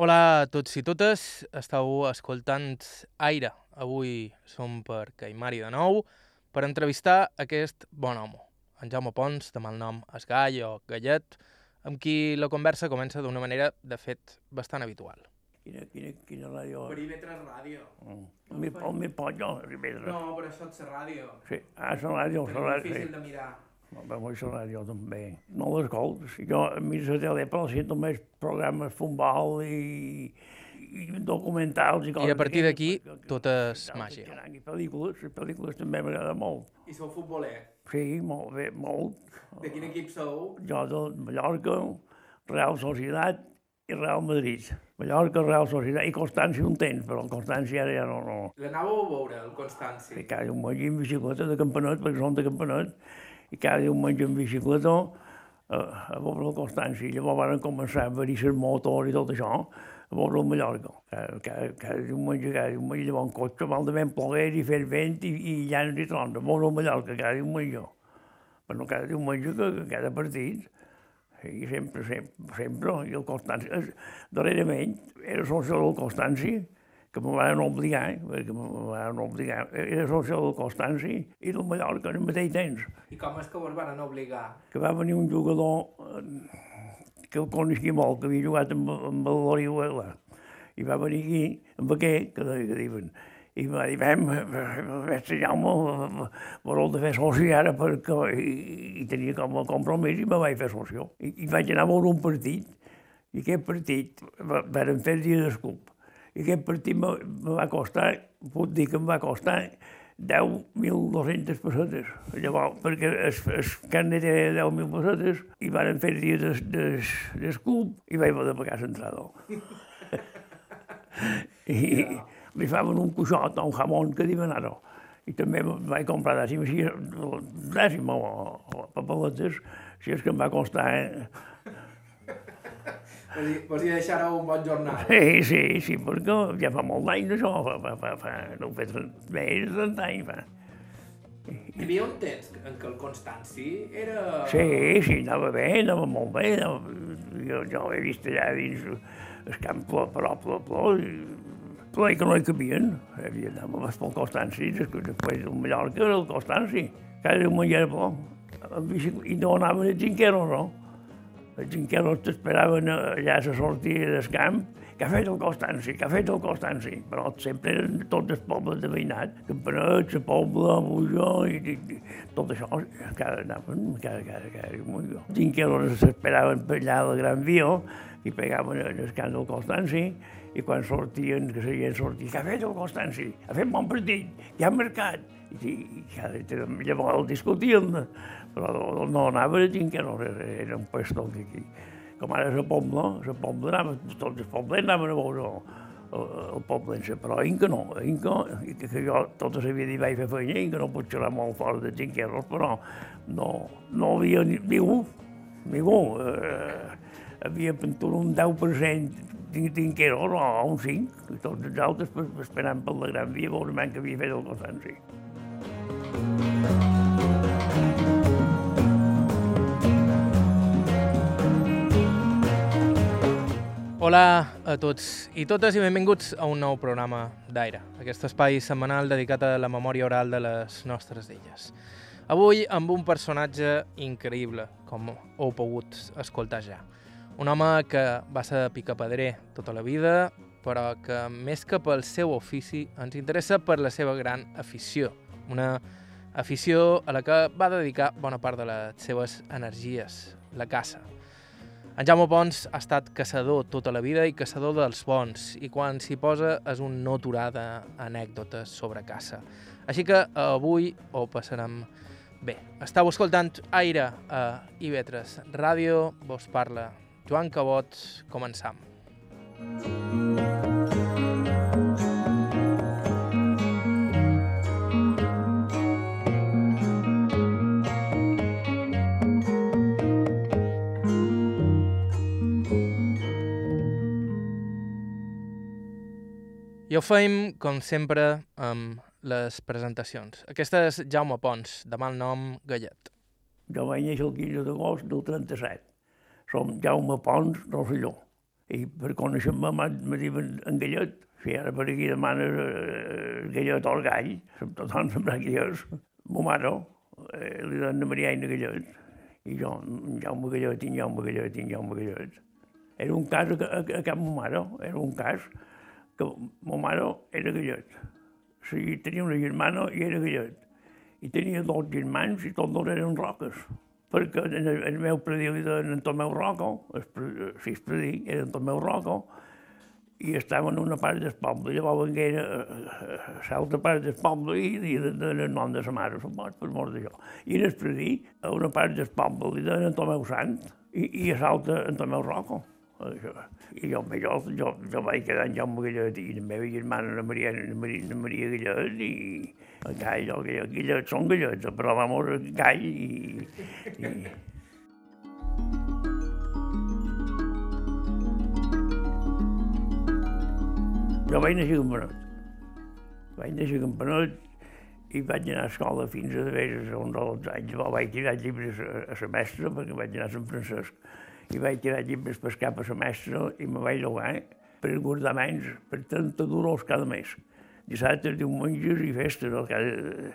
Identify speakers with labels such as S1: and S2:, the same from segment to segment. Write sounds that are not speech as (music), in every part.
S1: Hola a tots i totes, estàu escoltant Aire. Avui som per Caimari de nou per entrevistar aquest bon home, en Jaume Pons, de malnom Esgai o Gallet, amb qui la conversa comença d'una manera, de fet, bastant habitual.
S2: Quina, quina, quina ràdio?
S1: Per IB3 Ràdio.
S2: Mm. Mi, el mi pollo, Ribera.
S1: No, però això és la ràdio.
S2: Sí. Ah, la ràdio, la ràdio, sí.
S1: de mirar.
S2: No, però vull la ràdio també. No l'escolto. Si jo miro la tele, però sento més programes futbol i, i documentals i coses.
S1: I a partir d'aquí,
S2: que- que-
S1: tot és
S2: que-
S1: màgia.
S2: que- I pel·lícules, les pel·lícules també m'agrada molt.
S1: I sou futboler.
S2: Sí, molt bé, molt.
S1: De quin equip sou?
S2: Jo de Mallorca, Real Societat i Real Madrid. Mallorca, Real Societat i Constància un temps, però Constància ara ja no, no.
S1: L'anàveu a veure, el Constanci.
S2: I cada diumenge en bicicleta de campanet, perquè som de campanet, i cada diumenge en bicicleta a, a veure la Constància. I llavors van començar a venir les motos i tot això, a veure el Mallorca. Cada, cada, cada diumenge, cada diumenge, llavors en cotxe, malament ploguer i fer vent i, i llanes i trons, a veure el Mallorca cada diumenge. Però cada diumenge, cada partit. I sempre, sempre, sempre, i el Constanci, darrerament, era soci del Constanci, que me van obligar, perquè me van obligar, era soci del Constanci i del Mallorca al mateix temps,
S1: I com és que vos van obligar?
S2: que va venir un jugador eh, que el coneixia molt, que havia jugat amb, amb el l'Orihuela, i va venir aquí, amb aquest, que, que diuen, i va dir, vam, mestre Jaume, vol de fer soci ara perquè i, i tenia com a compromís i me vaig fer socio. I, i vaig anar a veure un partit, i aquest partit va- varen fer el dia d'escup. I aquest partit me, me va costar, puc dir que em va costar 10.200 pessetes. Llavors, perquè el, el carnet era 10.000 pessetes i varen fer dia des- des- d'escup i vaig de pagar l'entrada. I li faven un cuixot o un jamón que diuen ara. I també vaig comprar dècima, així, dècima o, o papeletes, si és que em va costar... Eh?
S1: Vos hi deixareu un bon jornal.
S2: Sí, sí, sí, perquè ja fa molt d'anys això, fa, fa, fa, fa, no ho fet més de 30 anys, fa.
S1: Hi havia un temps en què el Constanci era...
S2: Sí, sí, anava bé, anava molt bé, anava, jo, jo l'he vist allà dins el camp ple, però ple, ple, i ple que no hi cabien, havia anava pel Constanci, després del Mallorca era el Constanci, cada diumenge era ple, amb bicicleta, i no anaven els ginqueros, no? Els ginqueros t'esperaven allà a la sortida del camp, que ha fet el Constanci, que ha fet el Constanci, però sempre eren tots els pobles de veïnat, Campanet, la Pobla, Bulló, i, i, i tot això, cada, anaven, cada, cada, cada diumenge. Els ginqueros s'esperaven per allà a la Gran Via i pegaven en el camp del Constanci, i quan sortien, que seguien sortint, que ha fet el Constanci? Ha fet bon partit, ja ha marcat. I, i cada, llavors el discutien, però no anava a gent que no era, era un puesto aquí. Com ara la Pobla, la Pobla anava, tots els pobles anaven a veure el, el, el poble, però Inca no, Inca, que, que jo tota la vida hi vaig fer feina, Inca no pot xerrar molt fora de xinquerros, però no, no havia ni, ningú, ningú. Eh, havia pintura un 10% d'Inqueros o un 5, i tots els altres esperant per la Gran Via, veure que havia fet el Constanci.
S1: Hola a tots i totes i benvinguts a un nou programa d'Aire, aquest espai setmanal dedicat a la memòria oral de les nostres illes. Avui amb un personatge increïble, com heu pogut escoltar ja. Un home que va ser picapedrer tota la vida, però que més que pel seu ofici ens interessa per la seva gran afició. Una afició a la que va dedicar bona part de les seves energies, la caça. En Jaume Pons ha estat caçador tota la vida i caçador dels bons, i quan s'hi posa és un no aturar d'anècdotes sobre caça. Així que avui ho passarem bé. Estau escoltant Aire a IB3 Ràdio, vos parla Joan Cabot, començam. I ho feim, com sempre, amb les presentacions. Aquesta és Jaume Pons, de mal nom Gallet.
S2: Jo vaig néixer el 15 d'agost del 37. Som Jaume Pons Rosselló. I per conèixer-me me diuen en gallet. Si ara per aquí demanes eh, gallet o el gall, tothom sabrà qui és. Mo mare eh, li donen Mariaina Gallet. I jo, Jaume Gallet, en Jaume Gallet, en Jaume Gallet. Era un cas a, a, a cap mo mare, era un cas que mo mare era gallet. O sigui, tenia una germana i era gallet. I tenia dos germans i tots dos eren roques. Perquè en el, el meu predí li deien en Tomeu Roco, el, si es predí, era en Tomeu Roco, i estava en una part del poble. Llavors venguera a l'altra part del poble i li deien el nom de sa mare, supos, per mort d'això. I el predí, a una part del poble li en Tomeu Sant i, i a l'altra Tomeu Roco. I jo, jo, jo, jo vaig quedar en Jaume Gallet i la meva germana, la Maria, la Maria, la Maria Gallet, i el gall, el gall, Gallet són gallets, però vamos, el gall i... i... Jo vaig néixer a Campanot. Vaig néixer a Campanot i vaig anar a escola fins a d'haver uns 12 anys. Vaig tirar llibres a, a la mestra perquè vaig anar a Sant Francesc i vaig tirar llibres per cap a la mestra i me vaig llogar per guardar menys per 30 duros cada mes. Dissabtes, diumenges i festes cada,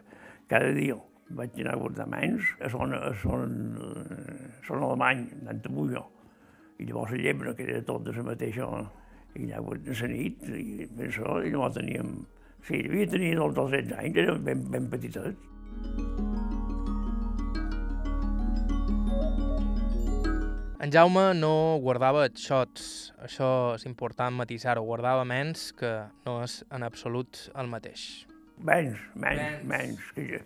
S2: cada dia. Vaig anar a guardar menys a son, a son, a son alemany, anant a Bulló. I llavors la llebre, que era tot de la mateixa, i allà a la nit, i això, i llavors teníem... Sí, devia tenir els 200 anys, érem ben, ben petitets.
S1: En Jaume no guardava xots, això és important matisar-ho, guardava menys que no és en absolut el mateix.
S2: Menys, menys, menys. Que,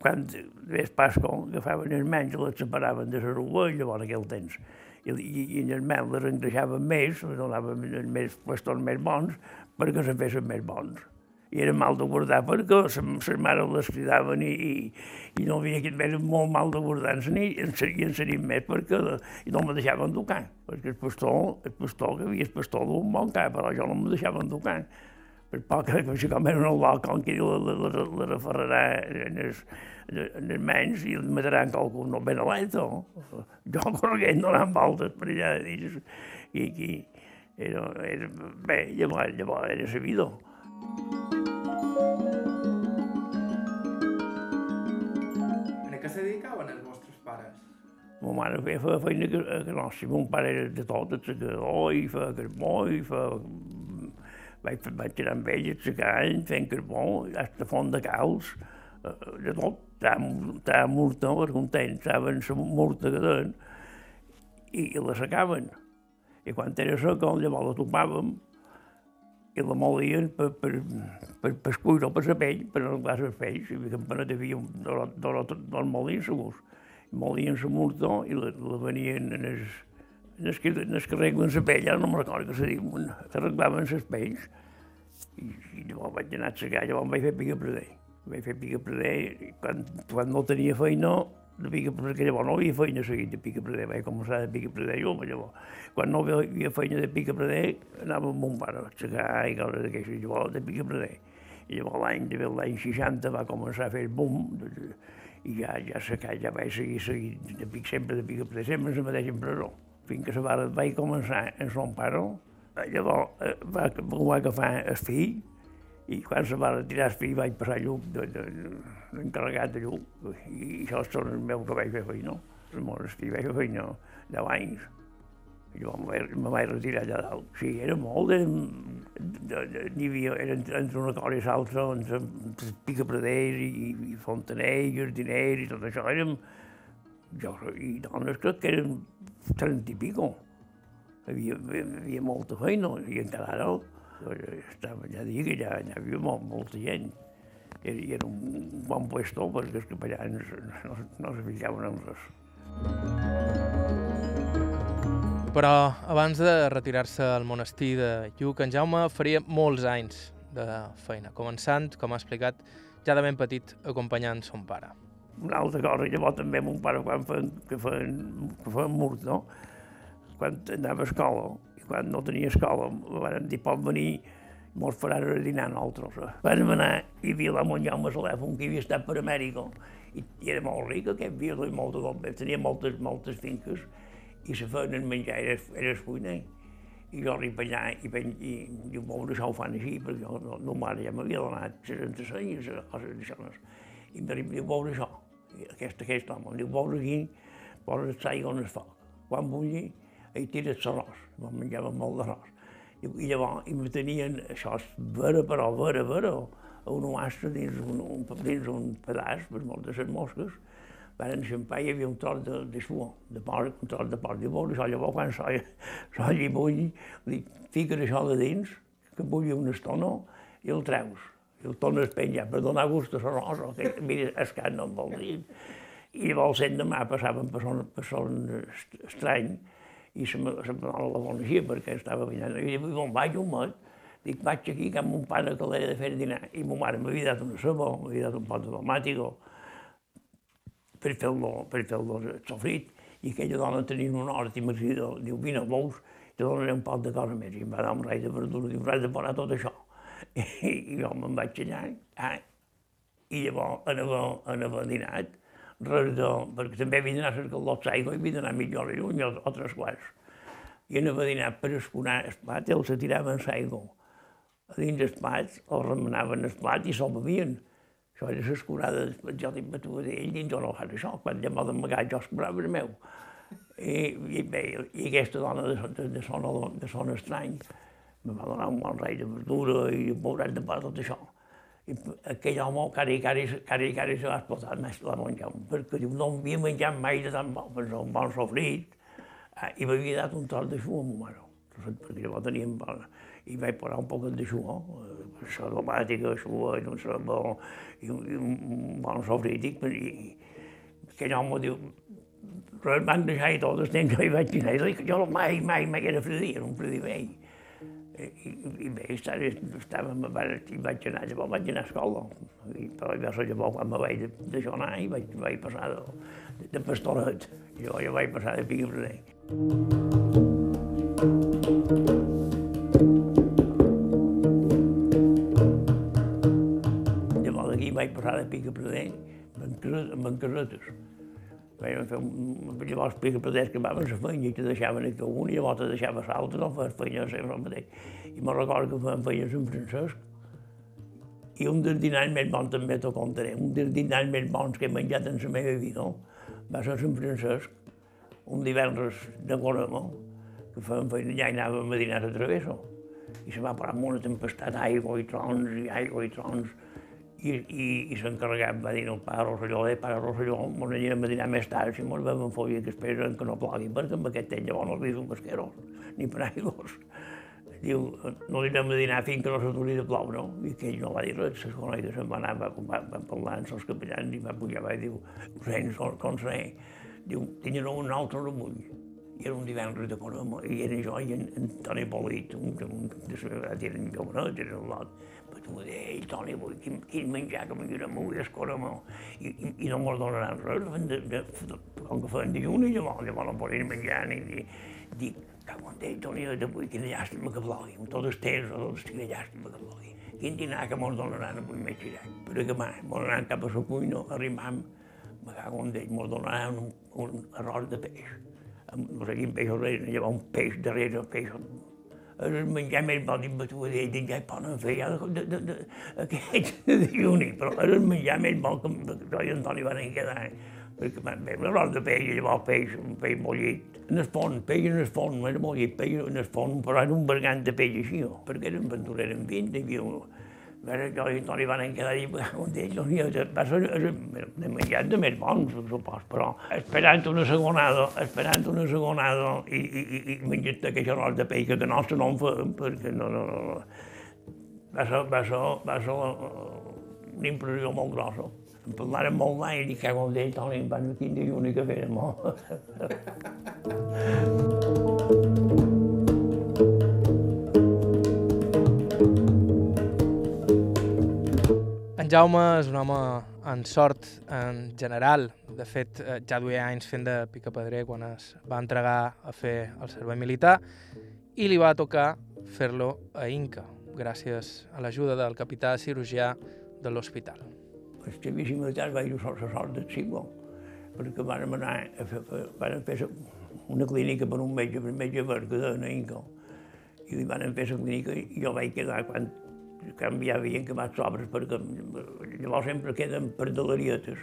S2: quan ves Pasco, agafaven els menys les separaven de rua, i llavors aquell temps. I, i, i en el mel les engreixaven més, les donaven els més més bons, perquè se fessin més bons i era mal de guardar perquè les mares les cridaven i, i, i no havia que era molt mal de guardar en nit, i en seria més perquè i no me deixaven tocar, perquè el pastor, el pastor que havia el pastor d'un bon cap, però jo no me deixaven tocar. Per poc (laughs) que així com era un loc, com que la, la, la, la referrarà en els, en els menys i el mataran qualcú no ben aleta. Jo (laughs) correguent donant voltes per allà dins i, i era, era, bé, llavors, llavors era sabido.
S1: En què dedicaven els vostres pares?
S2: Ma mare feia, feia feina que, que no, si mon pare era de tot, el secador, i feia carbó, i feia... Vaig, vaig tirar amb ell, secant, fent carbó, hasta font de calç, de tot. Estava murta, perquè un temps saben la murta que deien, i, i la secaven. I quan era seca, llavors la topàvem, i la molien per, per, per, per escuir-ho per la pell, per arreglar les pells. I que no havia dos molins segurs. Molien la murta i la, la venien en els, en els que, en els que arreglen la pell, ara no me'n recordo que se diu, arreglaven les pells. I, i llavors vaig anar a secar, llavors vaig fer pica preder. Vaig fer pica preder, i quan, quan no tenia feina, de pica perquè llavors no havia feina seguit de pica preder, vaig començar de pica preder jo, llavors, quan no havia feina de pica preder, anava amb mon pare a aixecar i coses d'aquestes, llavors de pica preder. I llavors l'any de l'any 60 va començar a fer el boom, i ja, ja secar, ja vaig seguir, seguir de pic, sempre de pica preder, sempre en la mateixa empresó. Fins que se va, vaig començar en son pare, llavors eh, va, va agafar el fill, i quan se va retirar el fill vaig passar lluc d'encarregat de, lluc i això són els meus que vaig fer feina. Els meus fills vaig fer feina 10 anys. I jo me vaig, retirar allà dalt. Sí, era molt, n'hi havia, era entre una cosa i l'altra, entre, picapreders i, i fontaners, jardiners i tot això, érem, jo, i dones crec que eren 30 i pico. Hi havia, hi havia molta feina, i encara ara estava, ja dic que ja, ja havia molt, molta gent. Era, era un bon puesto perquè els capellans no, no se ficaven en res.
S1: Però abans de retirar-se al monestir de Lluc, en Jaume faria molts anys de feina, començant, com ha explicat, ja de ben petit, acompanyant son pare.
S2: Una altra cosa, llavors també mon pare quan feien, que feien, que feien murt, no? quan anava a escola, quan no tenia escola, van dir, pot venir, mos faran a dinar nosaltres. Vam anar, hi havia la Montjaume Salèfon, que havia estat per Amèrica, i, i era molt ric aquest vila, i molt de tenia moltes, moltes finques, i se feien el menjar, era, era el cuiner. i jo arribo allà i, pen, i diu, veure, això ho fan així, perquè jo, no, no mare ja m'havia donat 66 i les coses d'això. I m'arriba, diu, veure això, I aquest, aquest home, diu, veure aquí, poses l'aigua en el foc. Quan bulli, hi tires l'arròs, vam menjava molt d'arròs. I, i llavors, i me tenien, això vera, però vera, vera, una massa dins un, un, dins un pedaç, per moltes les mosques, van enxampar i hi havia un tros de, de suor, de porc, un tros de porc. Diu, veure, això llavors quan s'olla, s'olla i bulli, dic, fiques això de dins, que bulli una estona, i el treus. I el tornes a penjar per donar gust a la rosa, que mira, es que no em vol dir. I llavors el demà passaven per son, per son estrany, i se me, se me la coneixia perquè estava venint. I diu, on vaig un mot? Dic, vaig aquí que amb un pana que l'he de fer dinar. I ma mare m'havia dat una ceba, m'havia dat un pot de tomàtico, per fer-lo per fer sofrit, i aquella dona tenia un hort i m'ha diu, vine, vols, te donaré un pot de cosa més. I em va dar un rai de verdura, diu, res de parar tot això. (laughs) I, i jo me'n vaig allà, ah, i llavors anava, anava dinat, de... perquè també havia a cercar l'ots aigua i havia d'anar mitja hora lluny o, o tres quarts. I anava a dinar per esconar el plat, els tiraven l'aigua a dins el plat, el remenaven el plat i se'l bevien. Això era l'escurada, jo dic, tu ell dins o no fas això, quan m'ha d'amagar jo escurava el meu. I, i, bé, i aquesta dona de, de, de, son, de son estrany me va donar un bon rei de verdura i un bon de pa, tot això. I aquell home, cari, cari, cari, cari, se va explotar més la menjar, perquè diu, no havia menjat mai de tan bo, però un bon sofrit, eh, i m'havia dat un tros de xu a ma mare, perquè llavors teníem bona i vaig posar un poc de xu, això aromàtica, xu, i un sabó, i un, i bon sofrit, i, aquell home diu, però em van deixar i tot el temps que hi vaig anar, i jo mai, mai, mai era fredí, era un fredí vell. I, i, i bé, estava, i vaig anar, llavors vaig anar a escola, i però jo llavors quan me vaig d'aixonar i vaig, vaig passar de, de, pastoret, llavors jo vaig passar de pic a Llavors d'aquí vaig passar de pic a Pradell amb encasetes. Vam fer un, llavors Pradell que vam la feina i te deixaven aquí un i llavors te deixava l'altre, no fes feina sempre el mateix. I me'n recordo que fèiem feina Sant Francesc i un dels dinars més bons també t'ho contaré, un dels dinars més bons que he menjat en la meva vida va ser Sant Francesc, un divendres de Corama, que fèiem feina allà i anàvem a dinar a Travesso. I se va parar amb una tempestat, aigua i trons, i aigua i trons, i, i, i s'encarregat va dir al pare Rosselló, eh, pare Rosselló, mos anirem a dinar més tard, si mos vam en folla que esperen que no plogui, perquè amb aquest temps llavors no havia un pesqueros, ni per aigües. Diu, no anirem a dinar fins que no s'aturi de plou, no? I aquell no va dir res, les conegues se'n va anar, va, va, va parlar amb els capellans i va pujar, va dir, sents, com se Diu, tenien un altre remull, i era un divendres de Coroma, i era jo i en, Toni Polit, un, un, de la veritat eren jovenets, eren un lot. Tu deia, ei, Toni, vull, quin, quin menjar que m'ajuda molt, és Coroma, i, i, i no mos donaran res, de, de, de, com que feien dijuni, llavors, llavors no podien menjar, ni dir, dic, cago en Déu, Toni, avui, quina llàstima que plogui, amb tot el temps, tot el quina llàstima que plogui. Quin dinar que mos donaran avui més xirat. Però que mà, mos anaran cap a la cuina, arrimam, me cago en Déu, mos donaran un, un arròs de peix no sé quin peix darrere, llevar un peix darrere, un peix... De ja poden fer ja de, de, de, de juni, però és el menjar més bo que jo i Antoni van quedar. Perquè van bé, un arròs de peix, llavors peix, un peix mollit. En el fons, peix en el fons, no era mollit, peix en el fons, però era un bergant de peix així, perquè eren aventurers en vint, hi havia un, Veure, jo i Toni van quedar un d'ells, doncs, va ser de menjat de més bons, supos, però esperant una segonada, esperant una segonada i, i, i, i menjat aquell arròs de peix que nostre no en fem, perquè no, no, no. Va ser, va ser, va ser una impressió molt grossa. Em parlaren molt d'any i dic, que com d'ell, Toni, van quin dijuni que fèrem,
S1: En Jaume és un home en sort en general. De fet, eh, ja duia anys fent de picapedrer quan es va entregar a fer el servei militar i li va tocar fer-lo a Inca, gràcies a l'ajuda del capità cirurgià de l'hospital.
S2: El servici militar va ir a la sort del Simó, perquè vam anar a fer, vam fer una clínica per un metge, per un metge Berga de Inca. i li van fer la clínica i jo vaig quedar quan quan ja havien acabat sobres, perquè llavors sempre queden per delarietes.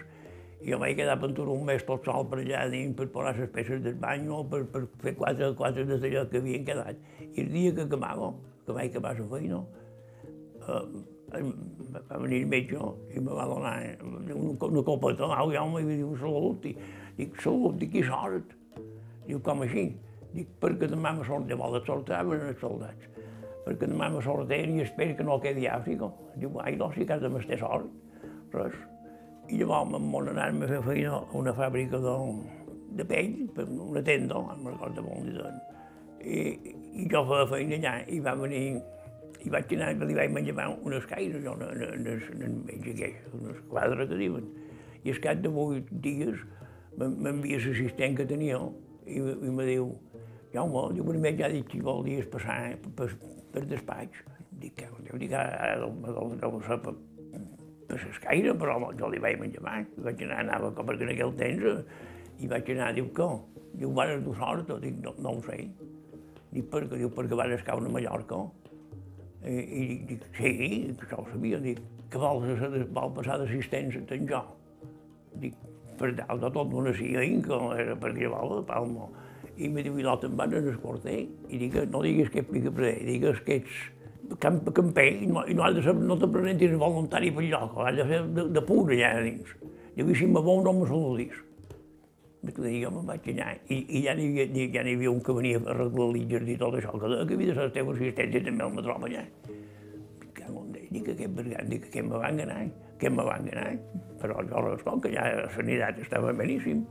S2: I jo vaig quedar pintura un mes tot sol per allà dins per posar les peces del bany o per, per fer quatre coses d'allò que havien quedat. I el dia que acabava, que vaig acabar la feina, eh, va venir el metge i me va donar una, una copeta d'aigua i em diu salut. I, dic, salut, dic, qui sort? Diu, com així? Dic, perquè demà me sort de vols sortaven els soldats. Perquè demà me sorteren i espero que no quedi Àfrica. Diu, ai, no, si casa m'esté sort. Res. I llavors me'n van anar-me a fer feina a una fàbrica de, de pell, una tenda, me'n recordo molt de I, I jo feia feina allà i va venir i vaig anar i li vaig menjar unes caires, jo, unes, aquells, unes quadres que diuen. I al cap de vuit dies m'envia l'assistent que tenia i, i me diu, Jaume, diu, primer ja dic que vol dies passar per, per despatx. Dic, que, dic, ara deu ser per, per l'escaire, però jo li vaig menjar. Vaig anar, anava com perquè en aquell temps, i vaig anar, diu, què? Diu, van dur sort? Dic, no, no ho sé. Dic, perquè, diu, perquè van escar a Mallorca. I, i dic, sí, això ho sabia. Dic, que vols, vol passar d'assistència ten jo? Dic, per dalt de tot una que era per aquí a de Palma. I me diu, i no te'n van a l'escorter? I dic, no digues que és pica per digues que ets camp, camper i no, i no has de ser, no te presentis voluntari per lloc, has de fer de, de pur allà dins. Diu, i si me vol no me saludis. Dic, jo me'n vaig allà i, i ja n'hi havia, ja havia un que venia a arreglar l'Itger i tot això, que, que havia de ser la teva assistència també el me trobo allà. Dic, dic, aquest vergat, dic, que me van ganar, que me van ganar. Però jo que ja la sanitat estava beníssim.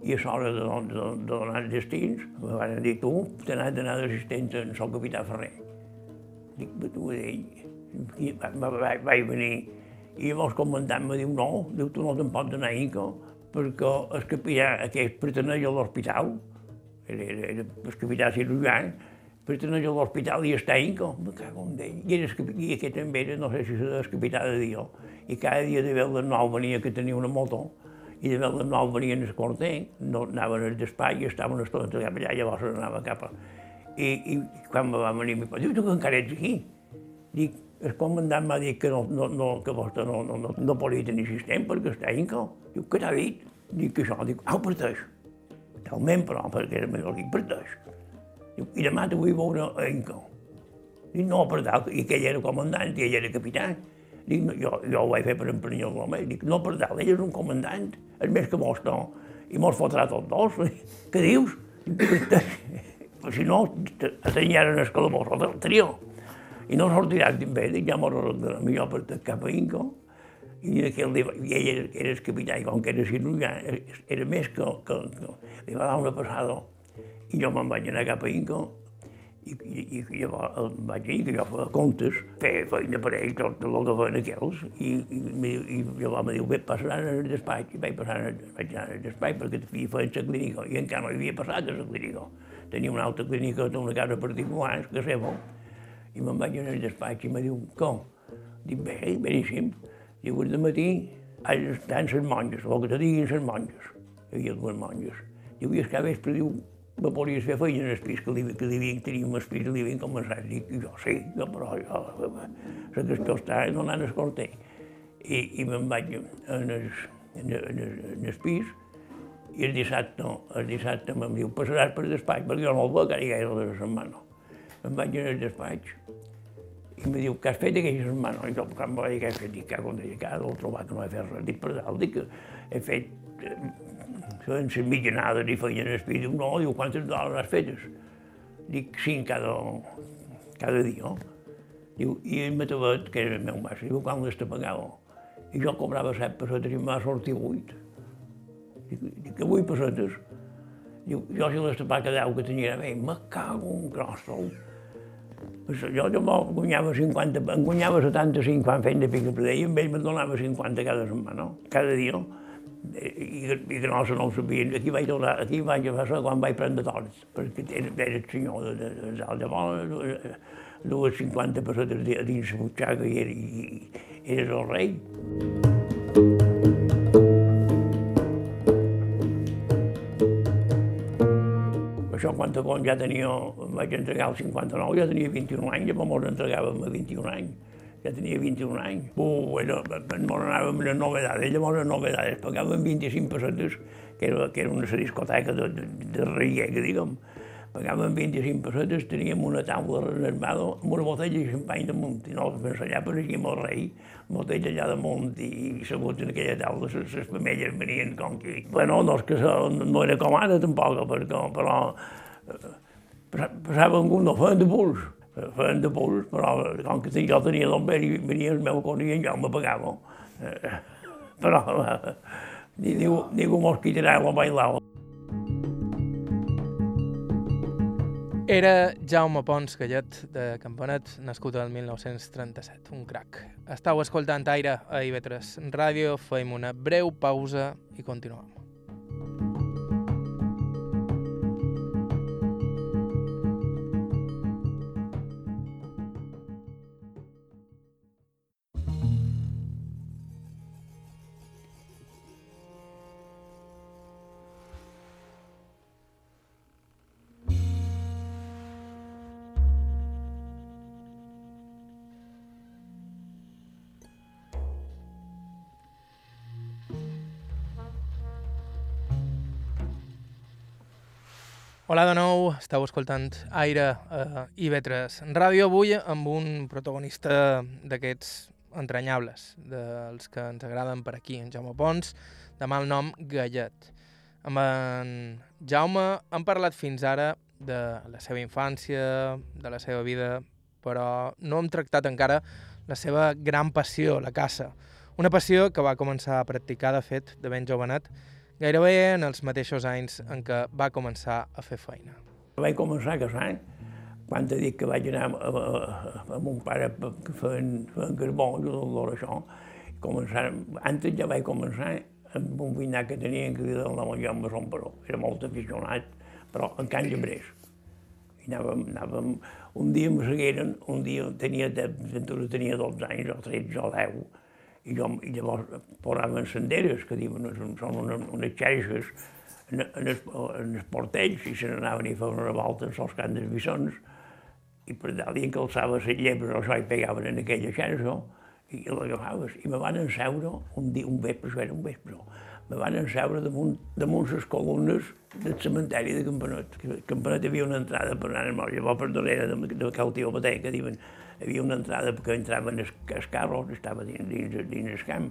S2: I a l'hora de, de, de, donar els destins, me van dir, tu t'has d'anar d'assistent en el capità Ferrer dic, tu ell. I vaig, vaig venir i el comandant me diu, no, diu, tu no te'n pots anar Inca, perquè el capità aquest perteneix a l'hospital, era, era, era el capità cirurgià, perteneix a l'hospital i està Inca, me cago en ell. I, era, I aquest també era, no sé si era el capità de dia, i cada dia de vel de nou venia que tenia una moto, i de vel de nou venien el corter, no, anaven al despatx i estaven estona allà, llavors anava cap a i, i quan me va venir, mi diu, tu que encara ets aquí? Dic, el comandant m'ha dit que, no, no, no, que vostè no, no, no, no podia tenir assistent perquè està inca. Diu, què t'ha dit? Dic això, dic, au, parteix. Talment, però, perquè era millor, dic, parteix. Diu, i demà te vull veure a Inca. Dic, no, per tal, i que ell era comandant i ell era capità. Dic, no, jo, jo ho vaig fer per emprenyar l'home. Dic, no, per tal, ell és un comandant, és més que vostè, i mos fotrà tots dos. Què dius? (laughs) Si no, t'anyaren el calabós del trio. I no sortiràs bé, dic, ja m'ho arreglaré millor per cap a Inco. I, aquell, i ell era, era el capità, i com que era cirurgià, era més que, que, que li va dar una passada. I jo me'n vaig anar cap a Inco, i, i, i vaig dir que jo feia comptes, feia feina per ell, tot el que feien aquells, i, i, i, i llavors me diu, bé, passaran al despatx, i vaig passar vaig anar al despatx perquè feien la clínica, i encara no havia passat a la clínica tenia una altra clínica una casa particular, que seva, i me'n vaig anar al despatx i me diu, com? Dic, bé, beníssim. Diu, de matí d'estar les monges, o que te diguin les monges. Hi havia dues monges. Diu, i el que vespre, diu, me podies fer feina en el pis, que li, que li havien, teníem el pis, li havien començat. Dic, jo sí, jo, però jo, la qüestió està donant el corter. I, i me'n vaig en el, en el, en el, en el pis, i el dissabte, el dissabte em diu, passaràs per despatx, perquè jo no el veig ara gaire de la setmana. Em vaig anar al despatx i em diu, què has fet aquesta setmana? I jo, quan em vaig què he fet, dic, que quan deia, que que no he fet res. Dic, per dalt, dic que he fet les mitjanades i feien el. Diu, no, diu, quantes dones has fetes? Dic, cinc cada, cada dia. Diu, i el metavet, que era el meu mas, diu, quan les te pagava? I jo cobrava set pessetes i em va sortir vuit. Dic, que vull pessetes. Diu, jo si les tapaca deu que tenia bé, me cago un crossol. Jo, jo guanyava 50, em guanyava 75 quan feien de pica i amb ell me donava 50 cada setmana, cada dia. I, i que no, no ho sabien. Aquí vaig, tornar, aquí vaig a fer quan vaig prendre torts, perquè era, era el senyor de, de, de Sal. Llavors, dues 50 pessetes dins la butxaca i, era, i, eres el rei. quan ja tenia, vaig entregar el 59, ja tenia 21 anys, llavors me'ls entregàvem a 21 anys. Ja tenia 21 anys. Uh, bueno, ens anàvem les novedades, llavors les novedades pagàvem 25 pessetes, que era, que era una discoteca de, de, de Riega, diguem. Pagàvem 25 pessetes, teníem una taula reservada amb una botella de xampany damunt, i nosaltres allà pareixíem el rei, botella allà damunt i, i segut en aquella taula, les, les femelles venien com que... Bueno, no és que no era com ara tampoc, perquè, però passava algun no feien de puls, feien de puls, però com que jo tenia l'ombert i venia el meu coni i jo me pagava. Però ningú, ningú mos quitarà la bailada.
S1: Era Jaume Pons Gallet, de Campanet, nascut el 1937, un crac. Estau escoltant Aire a IB3 Ràdio, feim una breu pausa i continuem. Hola de nou, esteu escoltant Aire a IB3 Ràdio avui amb un protagonista d'aquests entranyables, dels que ens agraden per aquí, en Jaume Pons, de mal nom Gallet. Amb en Jaume hem parlat fins ara de la seva infància, de la seva vida, però no hem tractat encara la seva gran passió, la caça. Una passió que va començar a practicar, de fet, de ben jovenat, gairebé en els mateixos anys en què va començar a fer feina.
S2: Vaig començar a casar quan t'he dit que vaig anar a, a, a mon pare que feien, feien carbó i tot això. Començar, antes ja vaig començar amb un cuinat que tenia que dir el nom Jaume Somperó. Era molt aficionat, però en Can Llebrés. I anàvem, anàvem, un dia em segueren, un dia tenia, tenia 12 anys o 13 o 10, i, llavors posaven senderes, que diuen, són unes, unes xarxes en, en, els, en els portells i se n'anaven i feien una volta en els camps dels bisons i per dalt i encalçava les llebres això i pegaven en aquella xarxa i l'agafaves. I me van enseure un dia, un vespre, això era un vespre, me van enseure damunt, damunt les columnes del cementeri de Campanet. Campanet havia una entrada per anar a llavors per darrere de, de, de Cautiu que diuen, havia una entrada perquè entraven els, els carros, estava dins, dins, dins el camp,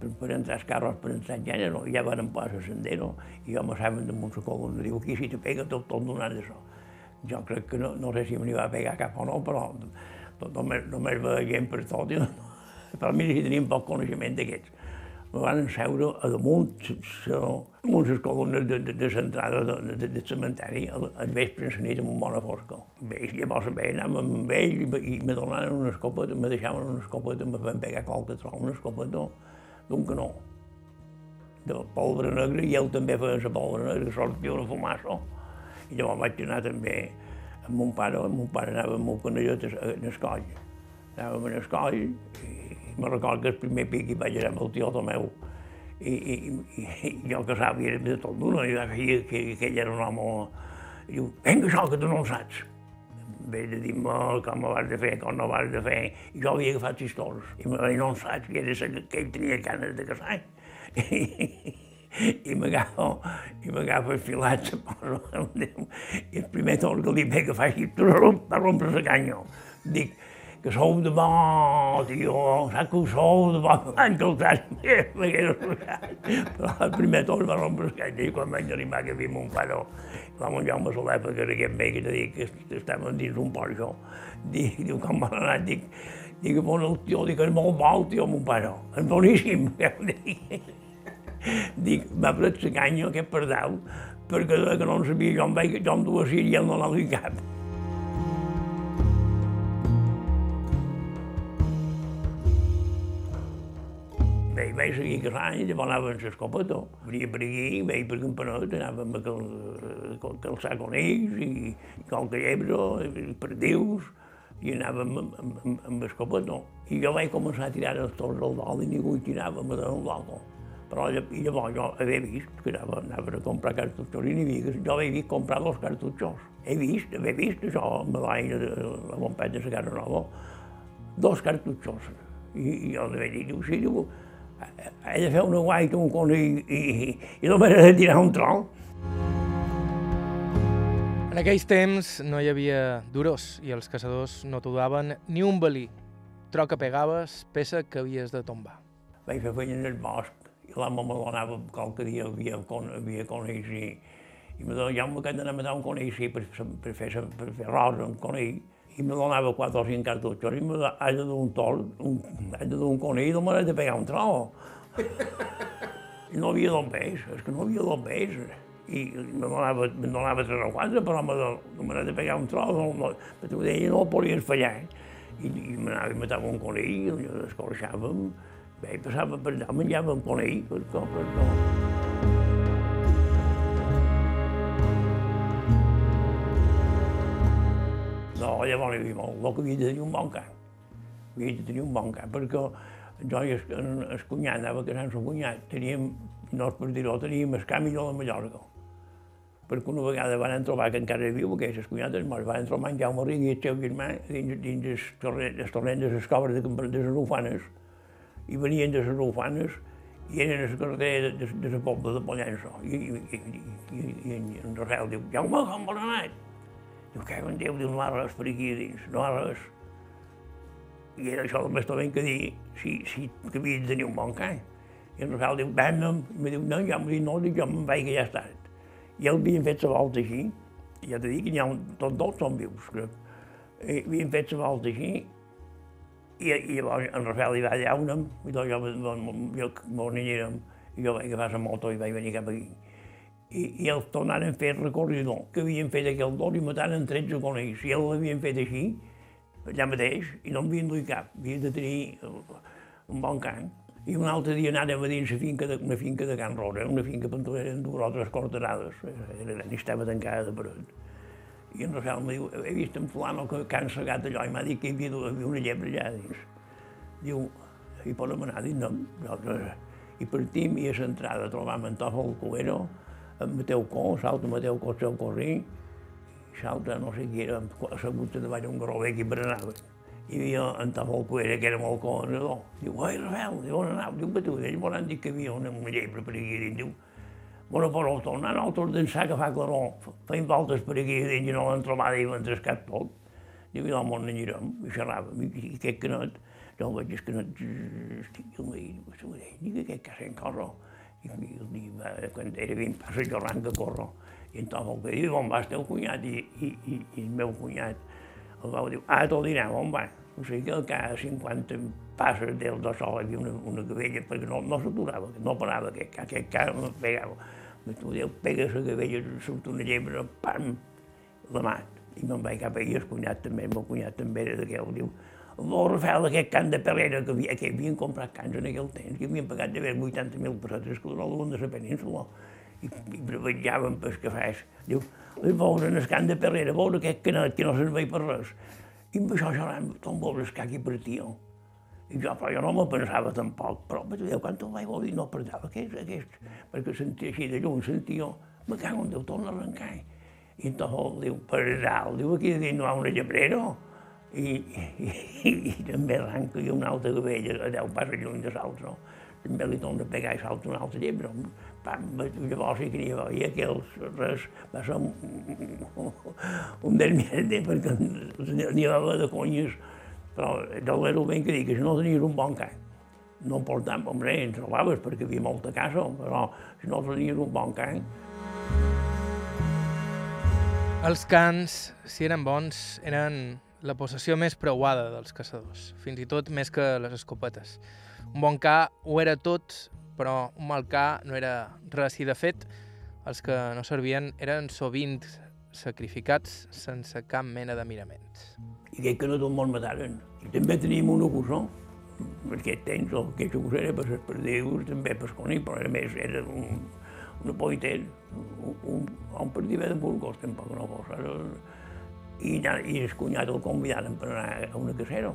S2: per, per entrar els carros, per entrar el gènere, i ja van passar el sendero, i jo m'assaven damunt la columna, diu, aquí si te pega tot, tot donant això. Jo crec que no, no sé si m'hi va pegar cap o no, però només, només veiem per tot, i no, per mi si teníem poc coneixement d'aquests me van seure a damunt, damunt les columnes de, de, de l'entrada de, de, de, cementeri, al, al vespre en la nit amb una bona fosca. Bé, llavors bé, anàvem amb ell i, i me donaven una escopeta, me deixaven una escopeta, me van pegar qualque tro, una escopeta d'un canó de polvora negra i ell també feia la polvora negra, sortia una fumassa. I llavors vaig anar també amb mon pare, amb mon pare anava amb un canellet en el coll. Anàvem en el coll i me recordo que el primer pic hi vaig anar amb el tio meu, i, i, i, i jo que sabia de tot d'una, i veia que, que ell era un home... I diu, vinga, això, que tu no ho saps. Ve de dir-me com ho vas de fer, com no vas de fer, i jo havia agafat sis toros, i me va dir, no ho saps, que, era, que ell tenia ganes de casar. I, i m'agafa, i m'agafa el filat, se posa, i el primer toro que li ve que faci, va rompre la canya. Dic, que sou de bo, tio, saps que ho sou de bo, l'any que el m'hagués explicat. Però el primer torn va rompre el canya i quan vaig arribar que havia mon pare, va mon Jaume Soler, perquè era aquest bé que te dic que estàvem dins un porxo. Dic, diu, com va anar, dic, dic, el tio, dic, és molt bo el tio, mon pare, és boníssim, (laughs) dic. M'ha pres la canya, aquest pardau, perquè que no en sabia, jo em vaig, jo em duia i ell no l'ha cap. Bé, vaig seguir casant i llavors anava amb l'escopeta. Venia per aquí, veia per Campanet, anàvem a cal, cal, calçar conills i, anàvem amb, amb, amb, amb l'escopeta. I jo vaig començar a tirar els torns al dol i ningú hi tirava, me donen loco. Però llavors jo havia vist que anava, anava a comprar cartutxos i n'hi havia, jo havia vist comprar dos cartutxos. He vist, havia vist això amb l'any de la Montpet de la Casa Nova, dos cartutxos. I, i jo li vaig dir, diu, sí, diu, he de fer una guaita, un conill i, i, i només he de tirar un tronc.
S1: En aquells temps no hi havia duros i els caçadors no t'ho daven ni un balí. Tro que pegaves, peça que havies de tombar.
S2: Vaig fer feina en el bosc i l'amo me donava qualque dia havia, con, havia conills i, i me donava, Jaume, que he d'anar a matar un conill sí, per, per, fer, per fer arròs amb conill i me donava quatre o cinc cartutxos i me donava, de un tol, un, haig de dur un conill, no m'haig de pegar un tro. I no havia d'on peix, és que no havia d'on peix. I me donava, me donava tres o quatre, però me, m'haig de pegar un tro, no, perquè ho deia, no podies fallar. I, i m'anava i matava un conill, i l'escorxàvem, Bé, passava per allà, menjàvem conill, per tot, per tot. No, llavors havia molt, el que havia de tenir un bon camp. Havia de tenir un bon camp, perquè jo i el, el cunyat anava casant el cunyat, teníem, no és per dir-ho, teníem el camp millor de Mallorca. Perquè una vegada van trobar que encara era viu, aquells cunyats, mos van trobar en Jaume Ring i el seu germà dins, dins el torrent, el torrent de les cobres de, de les ufanes, i venien de les ufanes i eren a la carretera de, de, de la pobla de Pollença. I, i, i, i, i en Rosel diu, Jaume, com has anat? Diu, què en Déu, diu, no hi ha res per aquí dins, no hi ha res. I era això el més ben que dir, si, si que havia de tenir un bon camp. I en Rosel diu, vem-me'm, i me diu, no, ja em diu, no, dic, jo me'n vaig que ja està. I el havien fet la volta així, ja t'he dit que n'hi ha un, tots dos són vius, crec. I havien fet la volta així, i, i llavors en Rafael hi va allà una'm, i jo, jo, jo, jo anirem, i jo vaig agafar la moto i vaig venir cap aquí. I, i els tornaren a fer el recorridor que havien fet aquell dos i mataren 13 conills. I els l'havien fet així, allà mateix, i no en havien duit cap. Havien de tenir un bon camp. I un altre dia anàvem a dins finca de, una finca de Can Rosa, una finca per eren dues corterades, era gran i estava tancada de paret. I en Rafael em diu, he vist en fulano que, que han segat allò i m'ha dit que hi havia, havia una llebre allà dins. Diu, hi podem anar? Dic, no. Nosaltres, I partim i a l'entrada trobam en Tòfol Cuero, en Mateu Co, salta Mateu Co, seu corrí, salta no sé qui era, assegut davall un grover que berenava. Hi havia en Tòfol Cuero, que era molt colonador. Diu, oi, Rafael, diu, on anau? Diu, tu, ells m'han dit que hi havia una, llebre per aquí dins. Diu, Bueno, però tornant nosaltres d'ençà que fa claror, feim voltes per aquí dins i no l'han trobat i l'han trescat tot. Diu, i l'home on anirem, i xerràvem, i, i aquest canet, el veig, el canet, estic, jo dit, ho deia, dic, aquest que se'n corre. I, i va, quan era 20 passes jo arranca a córrer. I entonces el que diu, on va el teu cunyat? I, i, i, i el meu cunyat, el va dir, ah, te'l direm, on va? O sigui que cada 50 passes del de sol hi havia una, una gavella, perquè no, no s'aturava, no parava, aquest, aquest cas no pegava. Tu Déu, pega la gavella, surt una llebre, pam, la mat. I me'n vaig cap ahir, el cunyat també, el meu cunyat també era d'aquell, diu, el Rafael aquest camp de Perrera, que, havia, que havien comprat cants en aquell temps, que havien pagat d'haver 80.000 pessetes, que no de la península, i, i brevetjaven pels cafès. Diu, li veure el camp de Perrera, veure aquest canet que no serveix per res. I amb això xerrant, veure el caqui per tio. I jo, però jo no me pensava tampoc, però però Déu, quan te'l vaig dir no perdava aquest, aquest, perquè sentia així de lluny, sentia, me cago en Déu, torna a arrencar. I entonces diu, per dalt, diu, aquí dins no hi ha una llebrera, i, i, i, i també arranca i una altra gavella a 10 passos lluny de l'altre, també li torna a pegar i salta una altra llebre. Pam, llavors sí que n'hi havia aquells, res, va ser un, un, un desmierde, perquè n'hi havia de conyes, però del era ben que dic si no tenies un bon camp, no portam, hombre, en trobaves perquè havia molta casa, però si no tenies un bon camp...
S1: Els cants, si eren bons, eren la possessió més preuada dels caçadors, fins i tot més que les escopetes. Un bon ca ho era tot, però un mal ca no era res, i de fet, els que no servien eren sovint sacrificats sense cap mena de miraments.
S2: I aquell que no tot món mataren. I també teníem un ocusó, aquest temps, el que ocusó era per les perdius, també per conill, però era més, era un, una poiter, un, un, un perdiu de Burgos, tampoc no fos. Era, i, i el cunyat el convidaren per anar a una casera.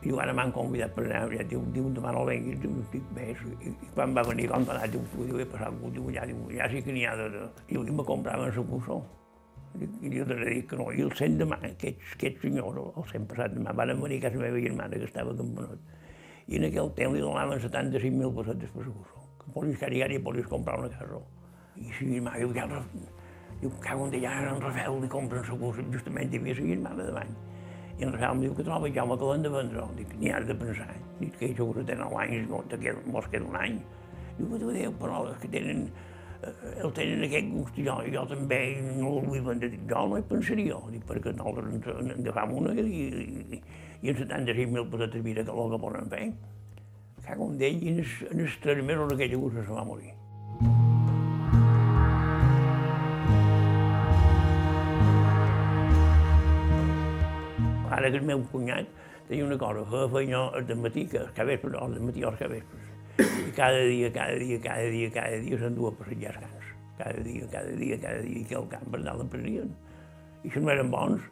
S2: I ara m'han convidat per anar, ja diu, diu demà no venguis, diu, dic, bé, i, i quan va venir, quan va anar, diu, diu, he passat, diu, ja, diu, ja sí que n'hi ha de... de... Diu, i me compraven la cussó. I jo t'he dit que no, i el cent de mà, aquests, aquests senyors, el cent passat de mà, van venir a casa meva germana, que estava a Campanot, i en aquell temps li donaven 75.000 pessetes per la cussó, que podies carigar i podies comprar una casa. I si ma diu, ja, diu, cago en ja en Rafael li compren la cussó, justament hi havia la germana davant. I en Rafael em diu que troba ja que l'han de vendre. Dic, n'hi has de pensar. Dic que ells segurament tenen l'any, no, te queda, mos queda un any. Diu, que tu Déu, però és que tenen, eh, el tenen aquest gust, jo, jo també no el vull vendre. Dic, jo no hi pensaria, dic, perquè nosaltres ens, en agafam una i, i, i en 75.000 pessetes mira que el que poden fer. Cago en d'ell, i en, en els tres mesos aquella gusta se va morir. Ara que el meu cunyat tenia una cosa, feia feina al matí, que al capvespre, no, al matí o al capvespre. I cada dia, cada dia, cada dia, cada dia s'endua a passejar els camps. Cada dia, cada dia, cada dia, que al camp per dalt empresien. I si no eren bons,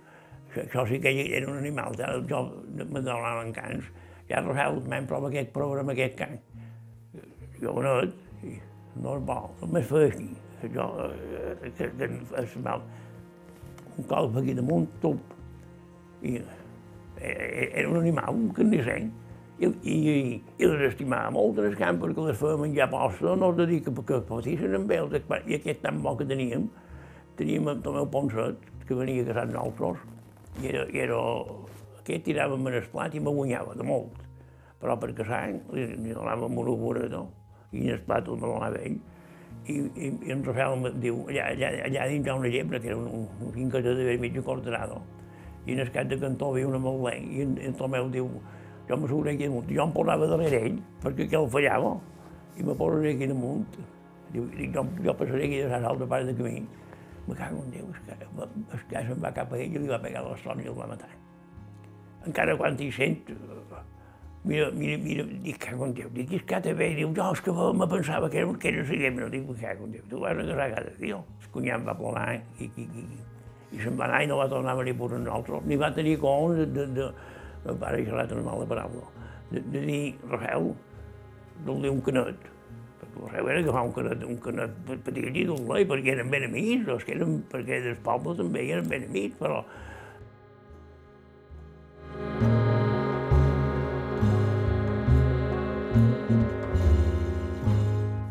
S2: això sí que era un animal, jo me donaven cans, ja Rafael, m'hem provat aquest programa, aquest can. Jo no, no és bo, només feia aquí. Jo, eh, que, que és mal. Un colp aquí damunt, tup. I era un animal, un carnisseny, i, i, i les estimava molt les camp perquè les feia menjar posta, no dic que patissin amb ells, i aquest tan bo que teníem, teníem el meu ponset, que venia a casar nosaltres, i era, i era, aquest tiràvem en el plat i me guanyava de molt, però per casar li, li donàvem una operador, i en el plat el donava ell, i, i, i en Rafael em diu, allà, allà, allà dins hi ha una llebre, que era un, un finqueta de mig cortarado, i en el cap de cantó veia una molt i en, en Tomeu diu, jo me sobre aquí damunt, jo em posava darrere ell, perquè que el fallava, i me posaré aquí damunt, diu, jo, jo passaré aquí de l'altra part del camí, me cago en Déu, es que, es se'n va cap a ell i li va pegar la son i el va matar. Encara quan hi sent, mira, mira, mira, dic, cago en Déu, dic, és que també, diu, jo, és que me pensava que era, que era la no dic, cago en Déu, tu vas a casar cada dia. El cunyat va plorar i, i, i, i se'n va anar i no va tornar a venir per nosaltres, ni va tenir com de, de, de, de pare i una mala paraula, de, de dir, Rafael, dur-li un canet, perquè Rafael era agafar un canet, un canet petit i dur-li, perquè eren ben amics, els que eren, perquè dels pobles també eren ben amics, però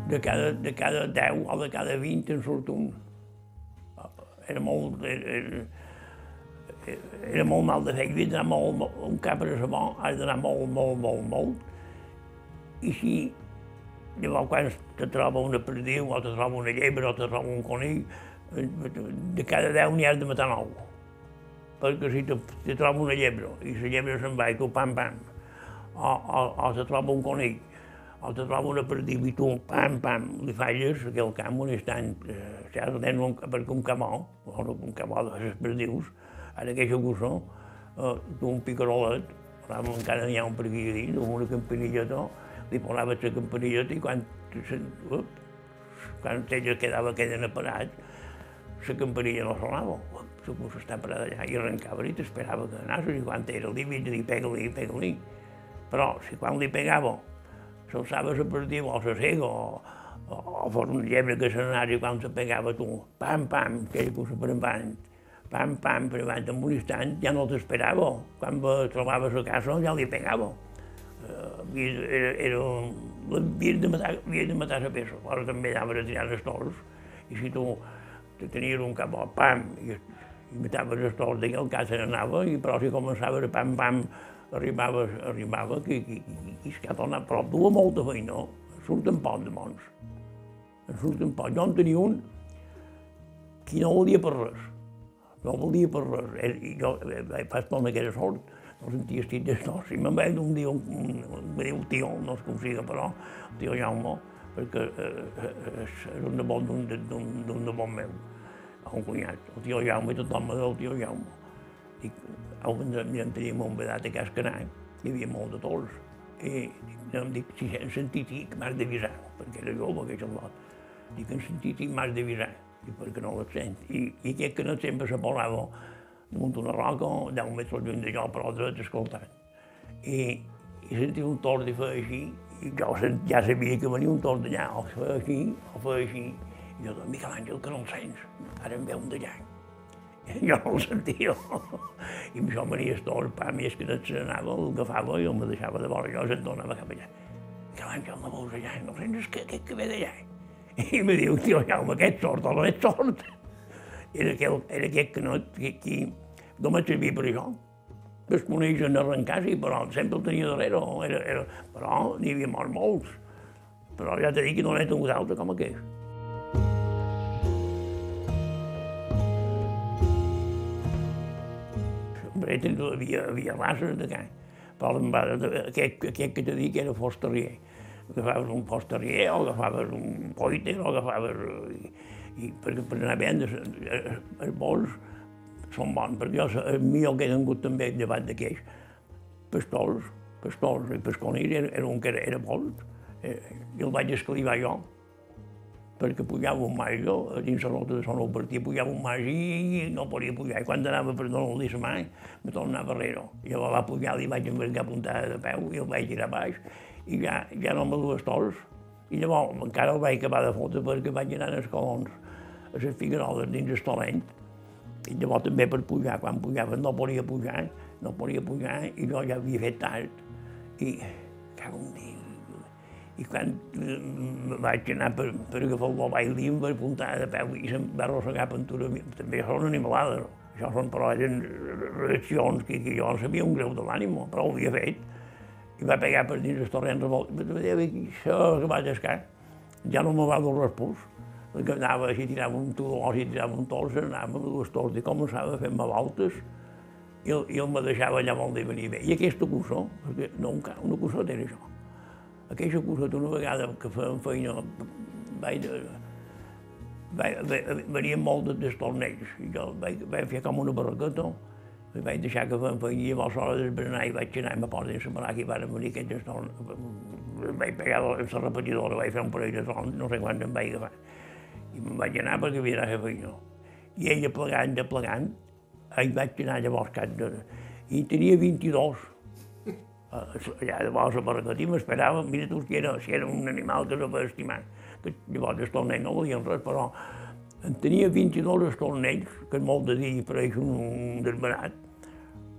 S2: de cada, de cada 10 o de cada 20 en surt un era molt, era, era molt mal de fer, havia d'anar molt, un cap a la mà, has d'anar molt, molt, molt, molt, i si llavors quan te troba una perdiu, o te troba una llebre, o te troba un conill, de cada deu n'hi has de matar nou. Perquè si te, te troba una llebre, i la llebre se'n va i tu pam, pam, o, o, o te troba un conill, o te troba una perdiu i tu pam, pam, li falles, que el camp on estan, eh, saps, tenen un, perquè un camó, o un camó de les perdius, ara que això cussó, eh, tu un picarolet, encara n'hi ha un per aquí a dins, amb una campanilleta, li posava la campanilleta i quan, up, quan ella quedava queden aparats, la campanilla no sonava. La cussa està parada allà i arrencava i t'esperava que anassis i quan era el límit dir pega-li, pega-li. Però si quan li pegava s'alçava la perdiu o la cega o, o, o fos un llebre que se n'anava i quan se pegava tu, pam, pam, aquella cosa per avant, pam, pam, per avant, en un instant ja no t'esperava. Quan trobaves a casa ja li pegava. Uh, era, era, havies de matar, havies de matar la peça. Ara també anava a tirar els toros, i si tu te tenies un cap, pam, i, i mataves els toros d'aquí, el cas se n'anava, i però si començava a pam, pam, arribava, arribava que, que, que, que, que tornar, però duia molta feina, surten poc de mons. En surten poc. Jo en tenia un que no volia per res. No volia per res. I jo fa estona que era sort, no sentia estic de no. Si me'n vaig un dia, un, un, diu tio, no es consiga, però, tio Jaume, perquè eh, és un nebot d'un nebot meu, un cunyat. El tio Jaume, tothom me diu el tio Jaume. Dic, au, en teníem un vedat a Cas Canà, hi havia molt de toros. I no em dic, si hem sentit i m'has d'avisar, perquè era jove, que xalot. Dic, hem sentit i m'has d'avisar, i perquè no les sent. I, i aquest que no sempre se posava damunt una roca, 10 metres lluny de jo, però dret escoltant. i, i sentia un tord i feia així, i jo ja sabia que venia un tord d'allà, o feia així, o feia així, i jo, Miquel Àngel, que no el sents, ara em veu un d'allà. (laughs) Jo no el sentia, (laughs) i això venia el tord, pa, més que et s'anava, el agafava i el me deixava de vora, jo se'n tornava cap allà. Miquel Àngel, no veus allà, no sents que, que, que ve d'allà. (laughs) I me diu, tio, Jaume, aquest sort o no és sort? Era, aquel, era aquest que no, que, que no me servia per això es coneixen arrencar, sí, però sempre el tenia darrere, era, era, però n'hi havia mort molts. Però ja t'he dit que no n'he tingut altre com aquest. Sempre havia, havia races de can. Però aquest, aquest que t'he dit que era fos terrier. Agafaves un fos terrier, o agafaves un poiter, o agafaves... I, i per, per anar bé, els bons, són bons, perquè jo, el millor que he tingut també llevat d'aquells, pastols, pastols i pasconers, era, era un que era, era eh, i el vaig escalivar jo, perquè pujava un jo, a dins la nota de son nou partia, pujava un mas i no podia pujar, i quan anava per donar el mai, me tornava darrere. Jo va pujar, li vaig envergar puntada de peu i el vaig tirar baix, i ja, ja no me dues tols. I llavors encara el vaig acabar de fotre perquè vaig anar als colons, a les figueroles dins el tolent, i llavors també per pujar, quan pujava no podia pujar, no podia pujar, i jo ja havia fet tard. I, cago en Déu, i quan vaig anar per, per agafar el mobile lim, per puntar de peu i se'm va arrossegar pintura, també són animalades. Això són, però eren reaccions que, que jo no sabia un greu de l'ànima, però ho havia fet. I va pegar per dins els torrents revolts. Això que vaig escar, ja no me va dur respús que anava, si tirava un turó, si tirava un tors, anava amb dues tors i començava a fer-me voltes i, i el me deixava allà molt de venir bé. I aquesta cussó, perquè no, un, una cussó era això. Aquesta cussó, una vegada que fèiem feina, vaig, vaig, venien molt de tornells, i jo vaig, vaig fer com una barraqueta, i vaig deixar que fèiem feina i llavors a l'hora d'esberenar i vaig anar i me posen a baraca i van venir aquests tornells, vaig pegar la repetidora, vaig fer un parell de torns, no sé quants em vaig agafar i me'n vaig anar perquè havia a fer feina. I ella plegant, de plegant, hi vaig anar llavors cap de... I tenia 22. Allà llavors a Barracat i m'esperava, mira tu si era, si era un animal que no va estimar. Que llavors els tornells no volien res, però en tenia 22 estornells, que és molt de dir, pareix un, un desbarat,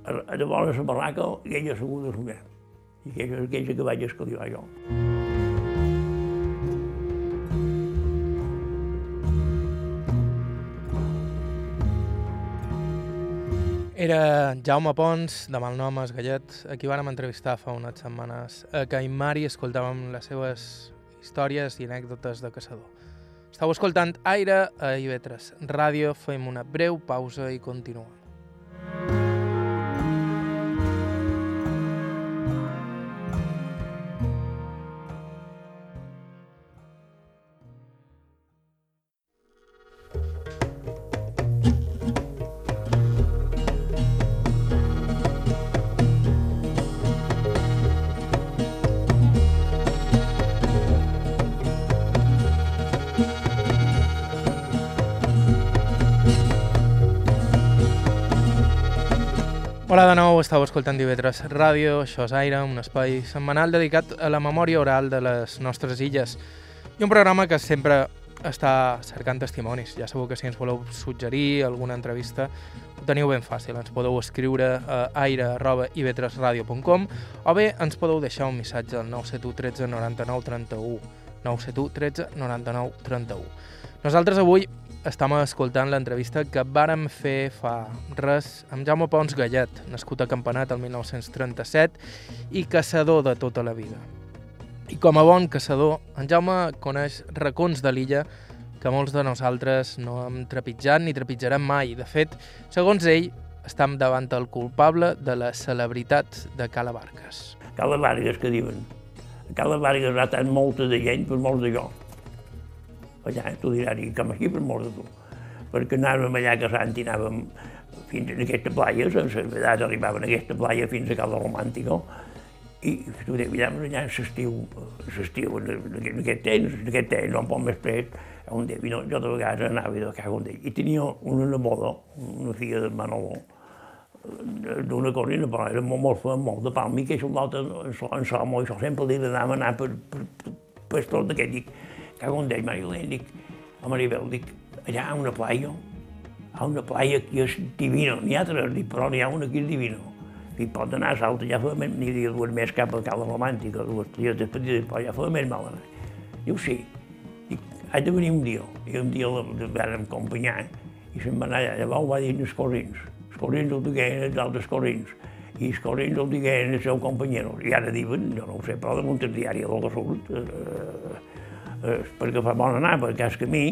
S2: a, a de vora la barraca i ella asseguda a la I aquella aquella que vaig escalivar jo.
S1: Era Jaume Pons, de Malnom Esgallet, a qui vàrem entrevistar fa unes setmanes. A Caimari escoltàvem les seves històries i anècdotes de caçador. Estau escoltant Aire a Ivetres Ràdio, fem una breu pausa i continuem. De nou, estàu escoltant Divetres Ràdio, això és Aire, un espai setmanal dedicat a la memòria oral de les nostres illes i un programa que sempre està cercant testimonis. Ja sabeu que si ens voleu suggerir alguna entrevista ho teniu ben fàcil. Ens podeu escriure a aire.ivetresradio.com o bé ens podeu deixar un missatge al 971 13 99 31 971 13 99 31. Nosaltres avui estem escoltant l'entrevista que vàrem fer fa res amb Jaume Pons Gallet, nascut a Campanat el 1937 i caçador de tota la vida. I com a bon caçador, en Jaume coneix racons de l'illa que molts de nosaltres no hem trepitjat ni trepitjarem mai. De fet, segons ell, estem davant el culpable de la celebritat de Cala Barques.
S2: Cala Barques, que diuen. Cala Barques ha estat molta de gent, per molts de jo allà, tu diràs, i com aquí per mort de tu. Perquè anàvem allà caçant i anàvem fins a aquesta playa, sense edat arribaven a aquesta playa fins a Cala Romàntica, i miràvem allà l'estiu, l'estiu, en aquest temps, en aquest temps, no un poc més pres, on diu, jo de vegades anava de cago en I tenia una neboda, una filla de Manoló, d'una corina, però era molt, molt, molt, molt de palmi, que soldat en, en i això sempre li agradava anar per, per, per, per tot aquest, dic, cago en d'ell, Marilén, dic, a Maribel, dic, allà ha una playa, hi ha una playa que és divina, n'hi ha tres, dic, però n'hi ha una que és divina. I pot anar a Salta, ja fa més, n'hi havia dues més cap a Cala Romàntica, dues playetes petites, però ja fa més mal anar. Diu, sí, dic, haig de venir un dia, i un dia la, la vam acompanyar, i se'n va anar allà, llavors va dir els corrins, els corrins el digueren els altres corrins, i els corrins el digueren els seus companyeros, i ara diuen, jo no ho sé, però damunt el diari del que surt, eh, eh, perquè fa bon anar per cas camí,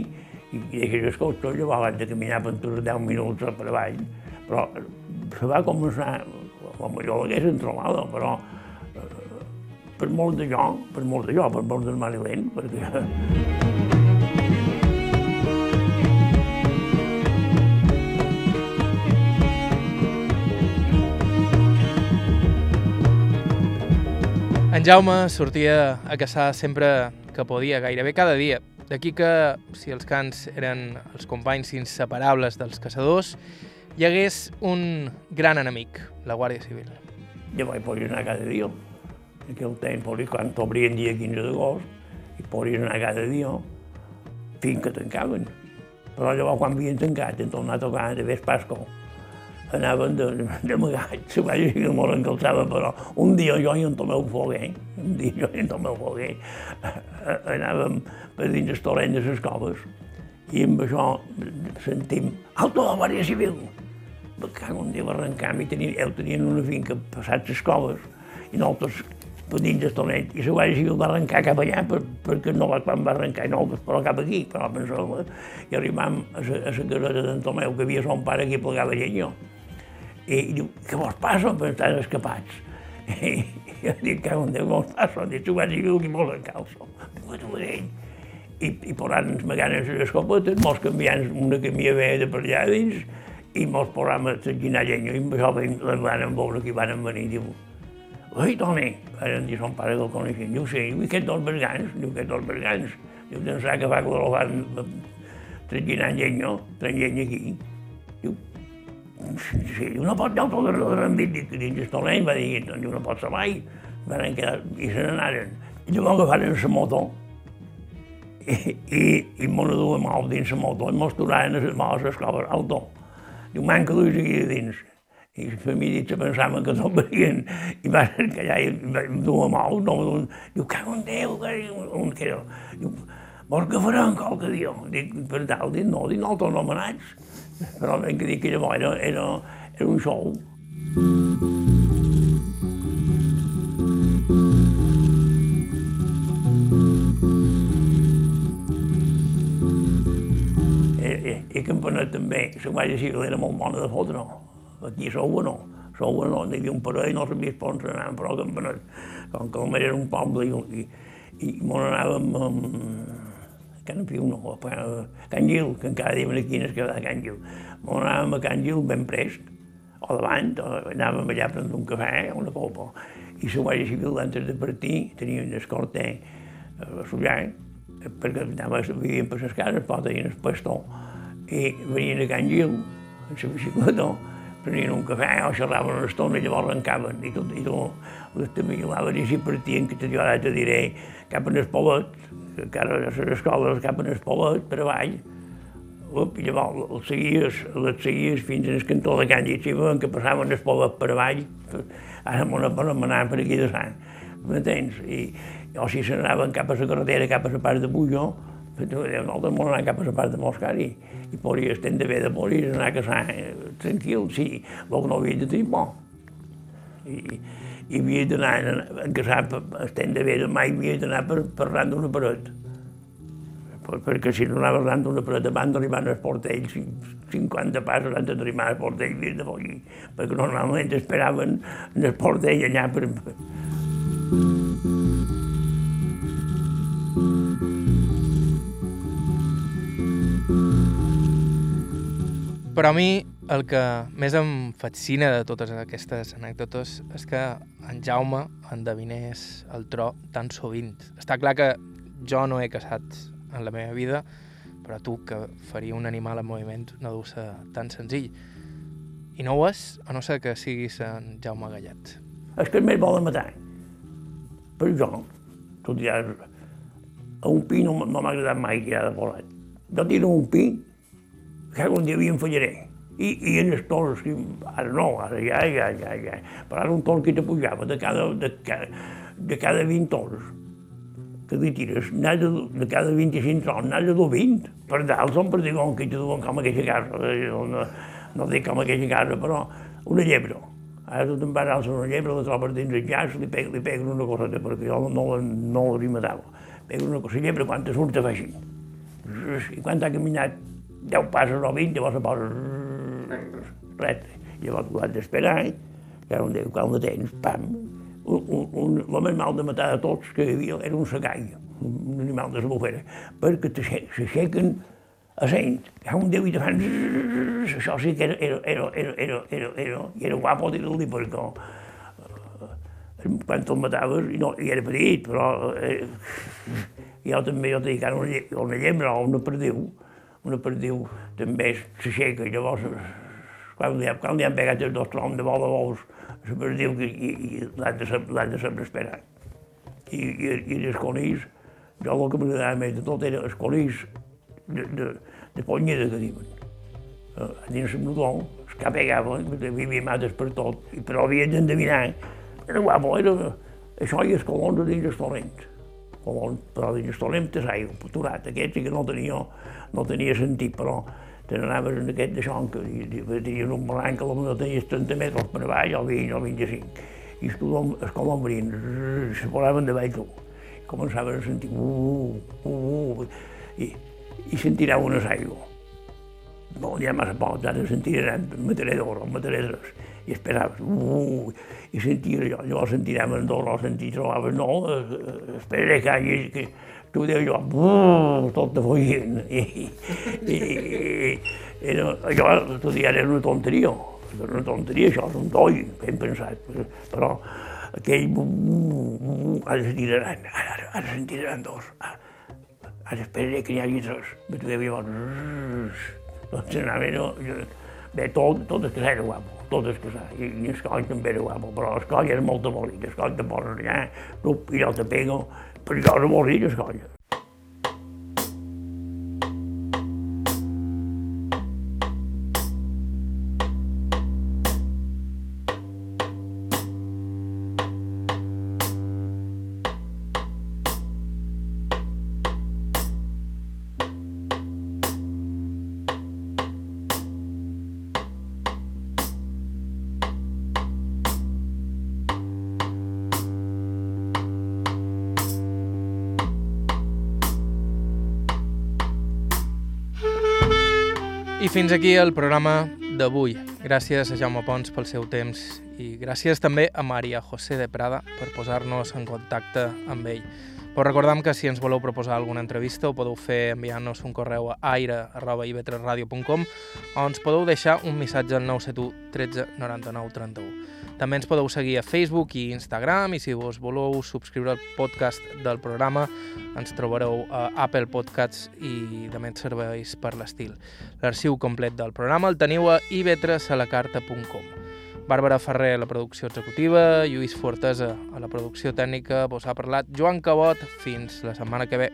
S2: i deixes el cotxe, llavors has de caminar per uns 10 minuts per avall, però se va començar, com jo l'hagués entromada, però eh, per molt de jo, per molt de jo, per molt del Marilén, perquè (laughs)
S1: En Jaume sortia a caçar sempre que podia, gairebé cada dia. D'aquí que, si els cants eren els companys inseparables dels caçadors, hi hagués un gran enemic, la Guàrdia Civil.
S2: Jo vaig poder anar cada dia. En aquell temps, quan t'obrien dia 15 d'agost, i podies anar cada dia fins que tancaven. Però llavors, quan havien tancat, hem tornat a tocar de Vespasco, anaven d'amagat, se va llegir molt encalçava, però un dia jo i en Tomeu Foguer, un dia jo i en Tomeu Foguer, anàvem per dins el torrent de les coves i amb això sentim «Alto la Guàrdia Civil!» Me cago un dia l'arrencam i tenien, ells tenien una finca passats les coves i nosaltres per dins del torrent i la Guàrdia Civil va arrencar cap allà per, perquè no va, quan va arrencar i nosaltres però cap aquí, però pensava, i arribam la, a la caseta d'en Tomeu, que havia son pare que plegava llenya i diu, què vos passa? Perquè estan escapats. (laughs) I jo dic, que on Déu vos passa? Dic, tu vas dir que vols en calço. Pues ho ell. I, i posant les maganes les escopetes, mos canviant una que m'hi havia de per allà dins, i mos posàvem a seginar llenya, i amb això les van en veure que van venir, diu, Ui, Toni, van dir son pare que el coneixien, diu, sí, diu, aquests dos bergans, diu, aquests dos bergans, diu, pensar que fa que el van seginant llenya, traient llenya aquí, diu, sí, no pot anar tot el rambit dins el torrent, va dir, doncs no pot ser mai. Van quedar, i se n'anaren. I llavors agafaren la moto i, i, i m'ho duia mal dins la moto i mos tornaven a les males a les coves, auto. Diu, manca dues aquí dins. I la família se pensaven que tot venien i van callar i em duia mal, no, diu, cago en Déu, un que era. Diu, vols que faran qualque dia? Dic, per tal, dic, no, dic, no, tots nomenats però que dic que llavors era, era, era un show. I, i, Campanet també, la Guàrdia Civil era molt bona de fotre, aquí sou o no, sou o no, n'hi havia un parell, no sabia per on s'anaven, però Campanet, com que era un poble i, i, i m'on anàvem amb, Can Piu no, a Can Gil, que encara diuen aquí no es quedava Can Gil. On anàvem a Can Gil ben prest, o davant, o anàvem allà a prendre un cafè o una copa. I la Guàrdia Civil, antes de partir, tenia un escorte a Sollar, perquè anava, vivien per les cases, però tenien el pastor, i venien a Can Gil, en la bicicleta, prenien un cafè o xerraven una estona i llavors arrencaven. I tot, i tot, les també anaven i si partien, que jo ara te diré, cap en el polet, que encara a les escoles cap en el polet, per avall, Up, i llavors els seguies, les seguies fins al cantó de Can Llitxiva, que passaven el poble per avall, ara m'ho anomenaven per aquí de Sant, m'entens? I, o si se n'anaven cap a la carretera, cap a la part de Bulló, nosaltres m'ho anàvem cap a la part de Moscari, i podies tenir bé de morir, anar a caçar eh, tranquil, sí, el que no havia de tenir por. I, i havia d'anar a caçar, estem de bé, mai havia d'anar per, per ran d'una paret perquè si no anava arran d'una paret abans d'arribar al portell, 50 passos abans d'arribar al portell fins de Fogui, perquè normalment esperaven en el portell allà per...
S1: Però a mi el que més em fascina de totes aquestes anècdotes és que en Jaume endevinés el tro tan sovint. Està clar que jo no he caçat en la meva vida, però tu, que faria un animal en moviment, no deu ser tan senzill. I no ho és, a no ser que siguis en Jaume Gallet.
S2: És que més volen matar. Però jo, tot ja, a un pi no m'ha agradat mai tirar de volat. Jo tiro un pi, que un dia havia fallaré. I, i els toros, que ara no, ara ja, ja, ja, ja. Però ara un toro que te pujava de cada, de, cada, de cada 20 toros que li tires, de, de cada 25 trons, n'has de dur 20. Per dalt són per dir com que te duen com aquesta casa, eh, no, no dic com aquesta casa, però una llebre. Ara tu te'n vas alçar una llebre, la trobes dins el llaç, li, peg, li peguen una coseta, perquè jo no, no l'hauria matat. Peguen una cosa, llebre quan te surt te fa així. I quan ha caminat 10 passos o 20, llavors se posa recte. Llavors tu has d'esperar, eh? que dia, quan la tens, pam, un, un, un, el més mal de matar de tots que hi havia era un secall, un animal de la bufera, perquè s'aixequen a sent. Hi ha un déu i te fan... Això sí que era, era, era, era, era, era, era, era guapo dir-li perquè eh, quan te'l mataves, i, no, i era petit, però eh, jo també, jo dic, ara una, lle- una llebre o una perdiu, una perdiu també s'aixeca i llavors quan li, quan li han pegat els dos troncs de de bous, la perdiu que i, i l'han de, saber esperar. I, i, i els conills, jo el que m'agradava més de tot era els conills de, de, de ponyeda que diuen. Eh, dins el nudó, els que pegaven, hi havia mates per tot, i però havien d'endevinar. Era guapo, era això i els colons dins els torrents. Però dins els torrents te saio, turat, aquest sí que no tenia, no tenia sentit, però te n'anaves en aquest d'això, que i- i- tenien un barranc que potser tenies 30 metres per avall, o 20 o 25. I els colons, els se posaven davall tu. I començaven a sentir, uh, uh, uh, i, i sentiraven una aigua. No, ha massa poc, ara sentiran, mataré tres. I esperaves, uh, i sentia allò, llavors sentirem en dos, o sentir, trobaves, no, eh, eh, esperaré que hagi, que tu deus allò, uh, tot de fugint. (laughs) I, i, i, era, allò, tot dia era una tonteria, era una tonteria, això és un doll, ben pensat, però aquell, uh, uh, uh, ara sentiran, ara, ara, sentiran dos, ara, Ara que n'hi hagi tres. Me tu llavors... Doncs anava, no, jo, bé, tot, tot és que era guapo, tot és que I, i el coll també era guapo, però el coll era molt avorrit, el coll te poses allà, rup, i jo te pego, però jo era avorrit, el coll.
S1: Fins aquí el programa d'avui. Gràcies a Jaume Pons pel seu temps i gràcies també a Maria José de Prada per posar-nos en contacte amb ell. Però recordam que si ens voleu proposar alguna entrevista ho podeu fer enviant-nos un correu a aire.ivetresradio.com o ens podeu deixar un missatge al 971 13 99 31. També ens podeu seguir a Facebook i Instagram i si vos voleu subscriure al podcast del programa ens trobareu a Apple Podcasts i de més serveis per l'estil. L'arxiu complet del programa el teniu a ivetresalacarta.com. Bàrbara Ferrer a la producció executiva, Lluís Fortesa a la producció tècnica, vos ha parlat Joan Cabot. Fins la setmana que ve.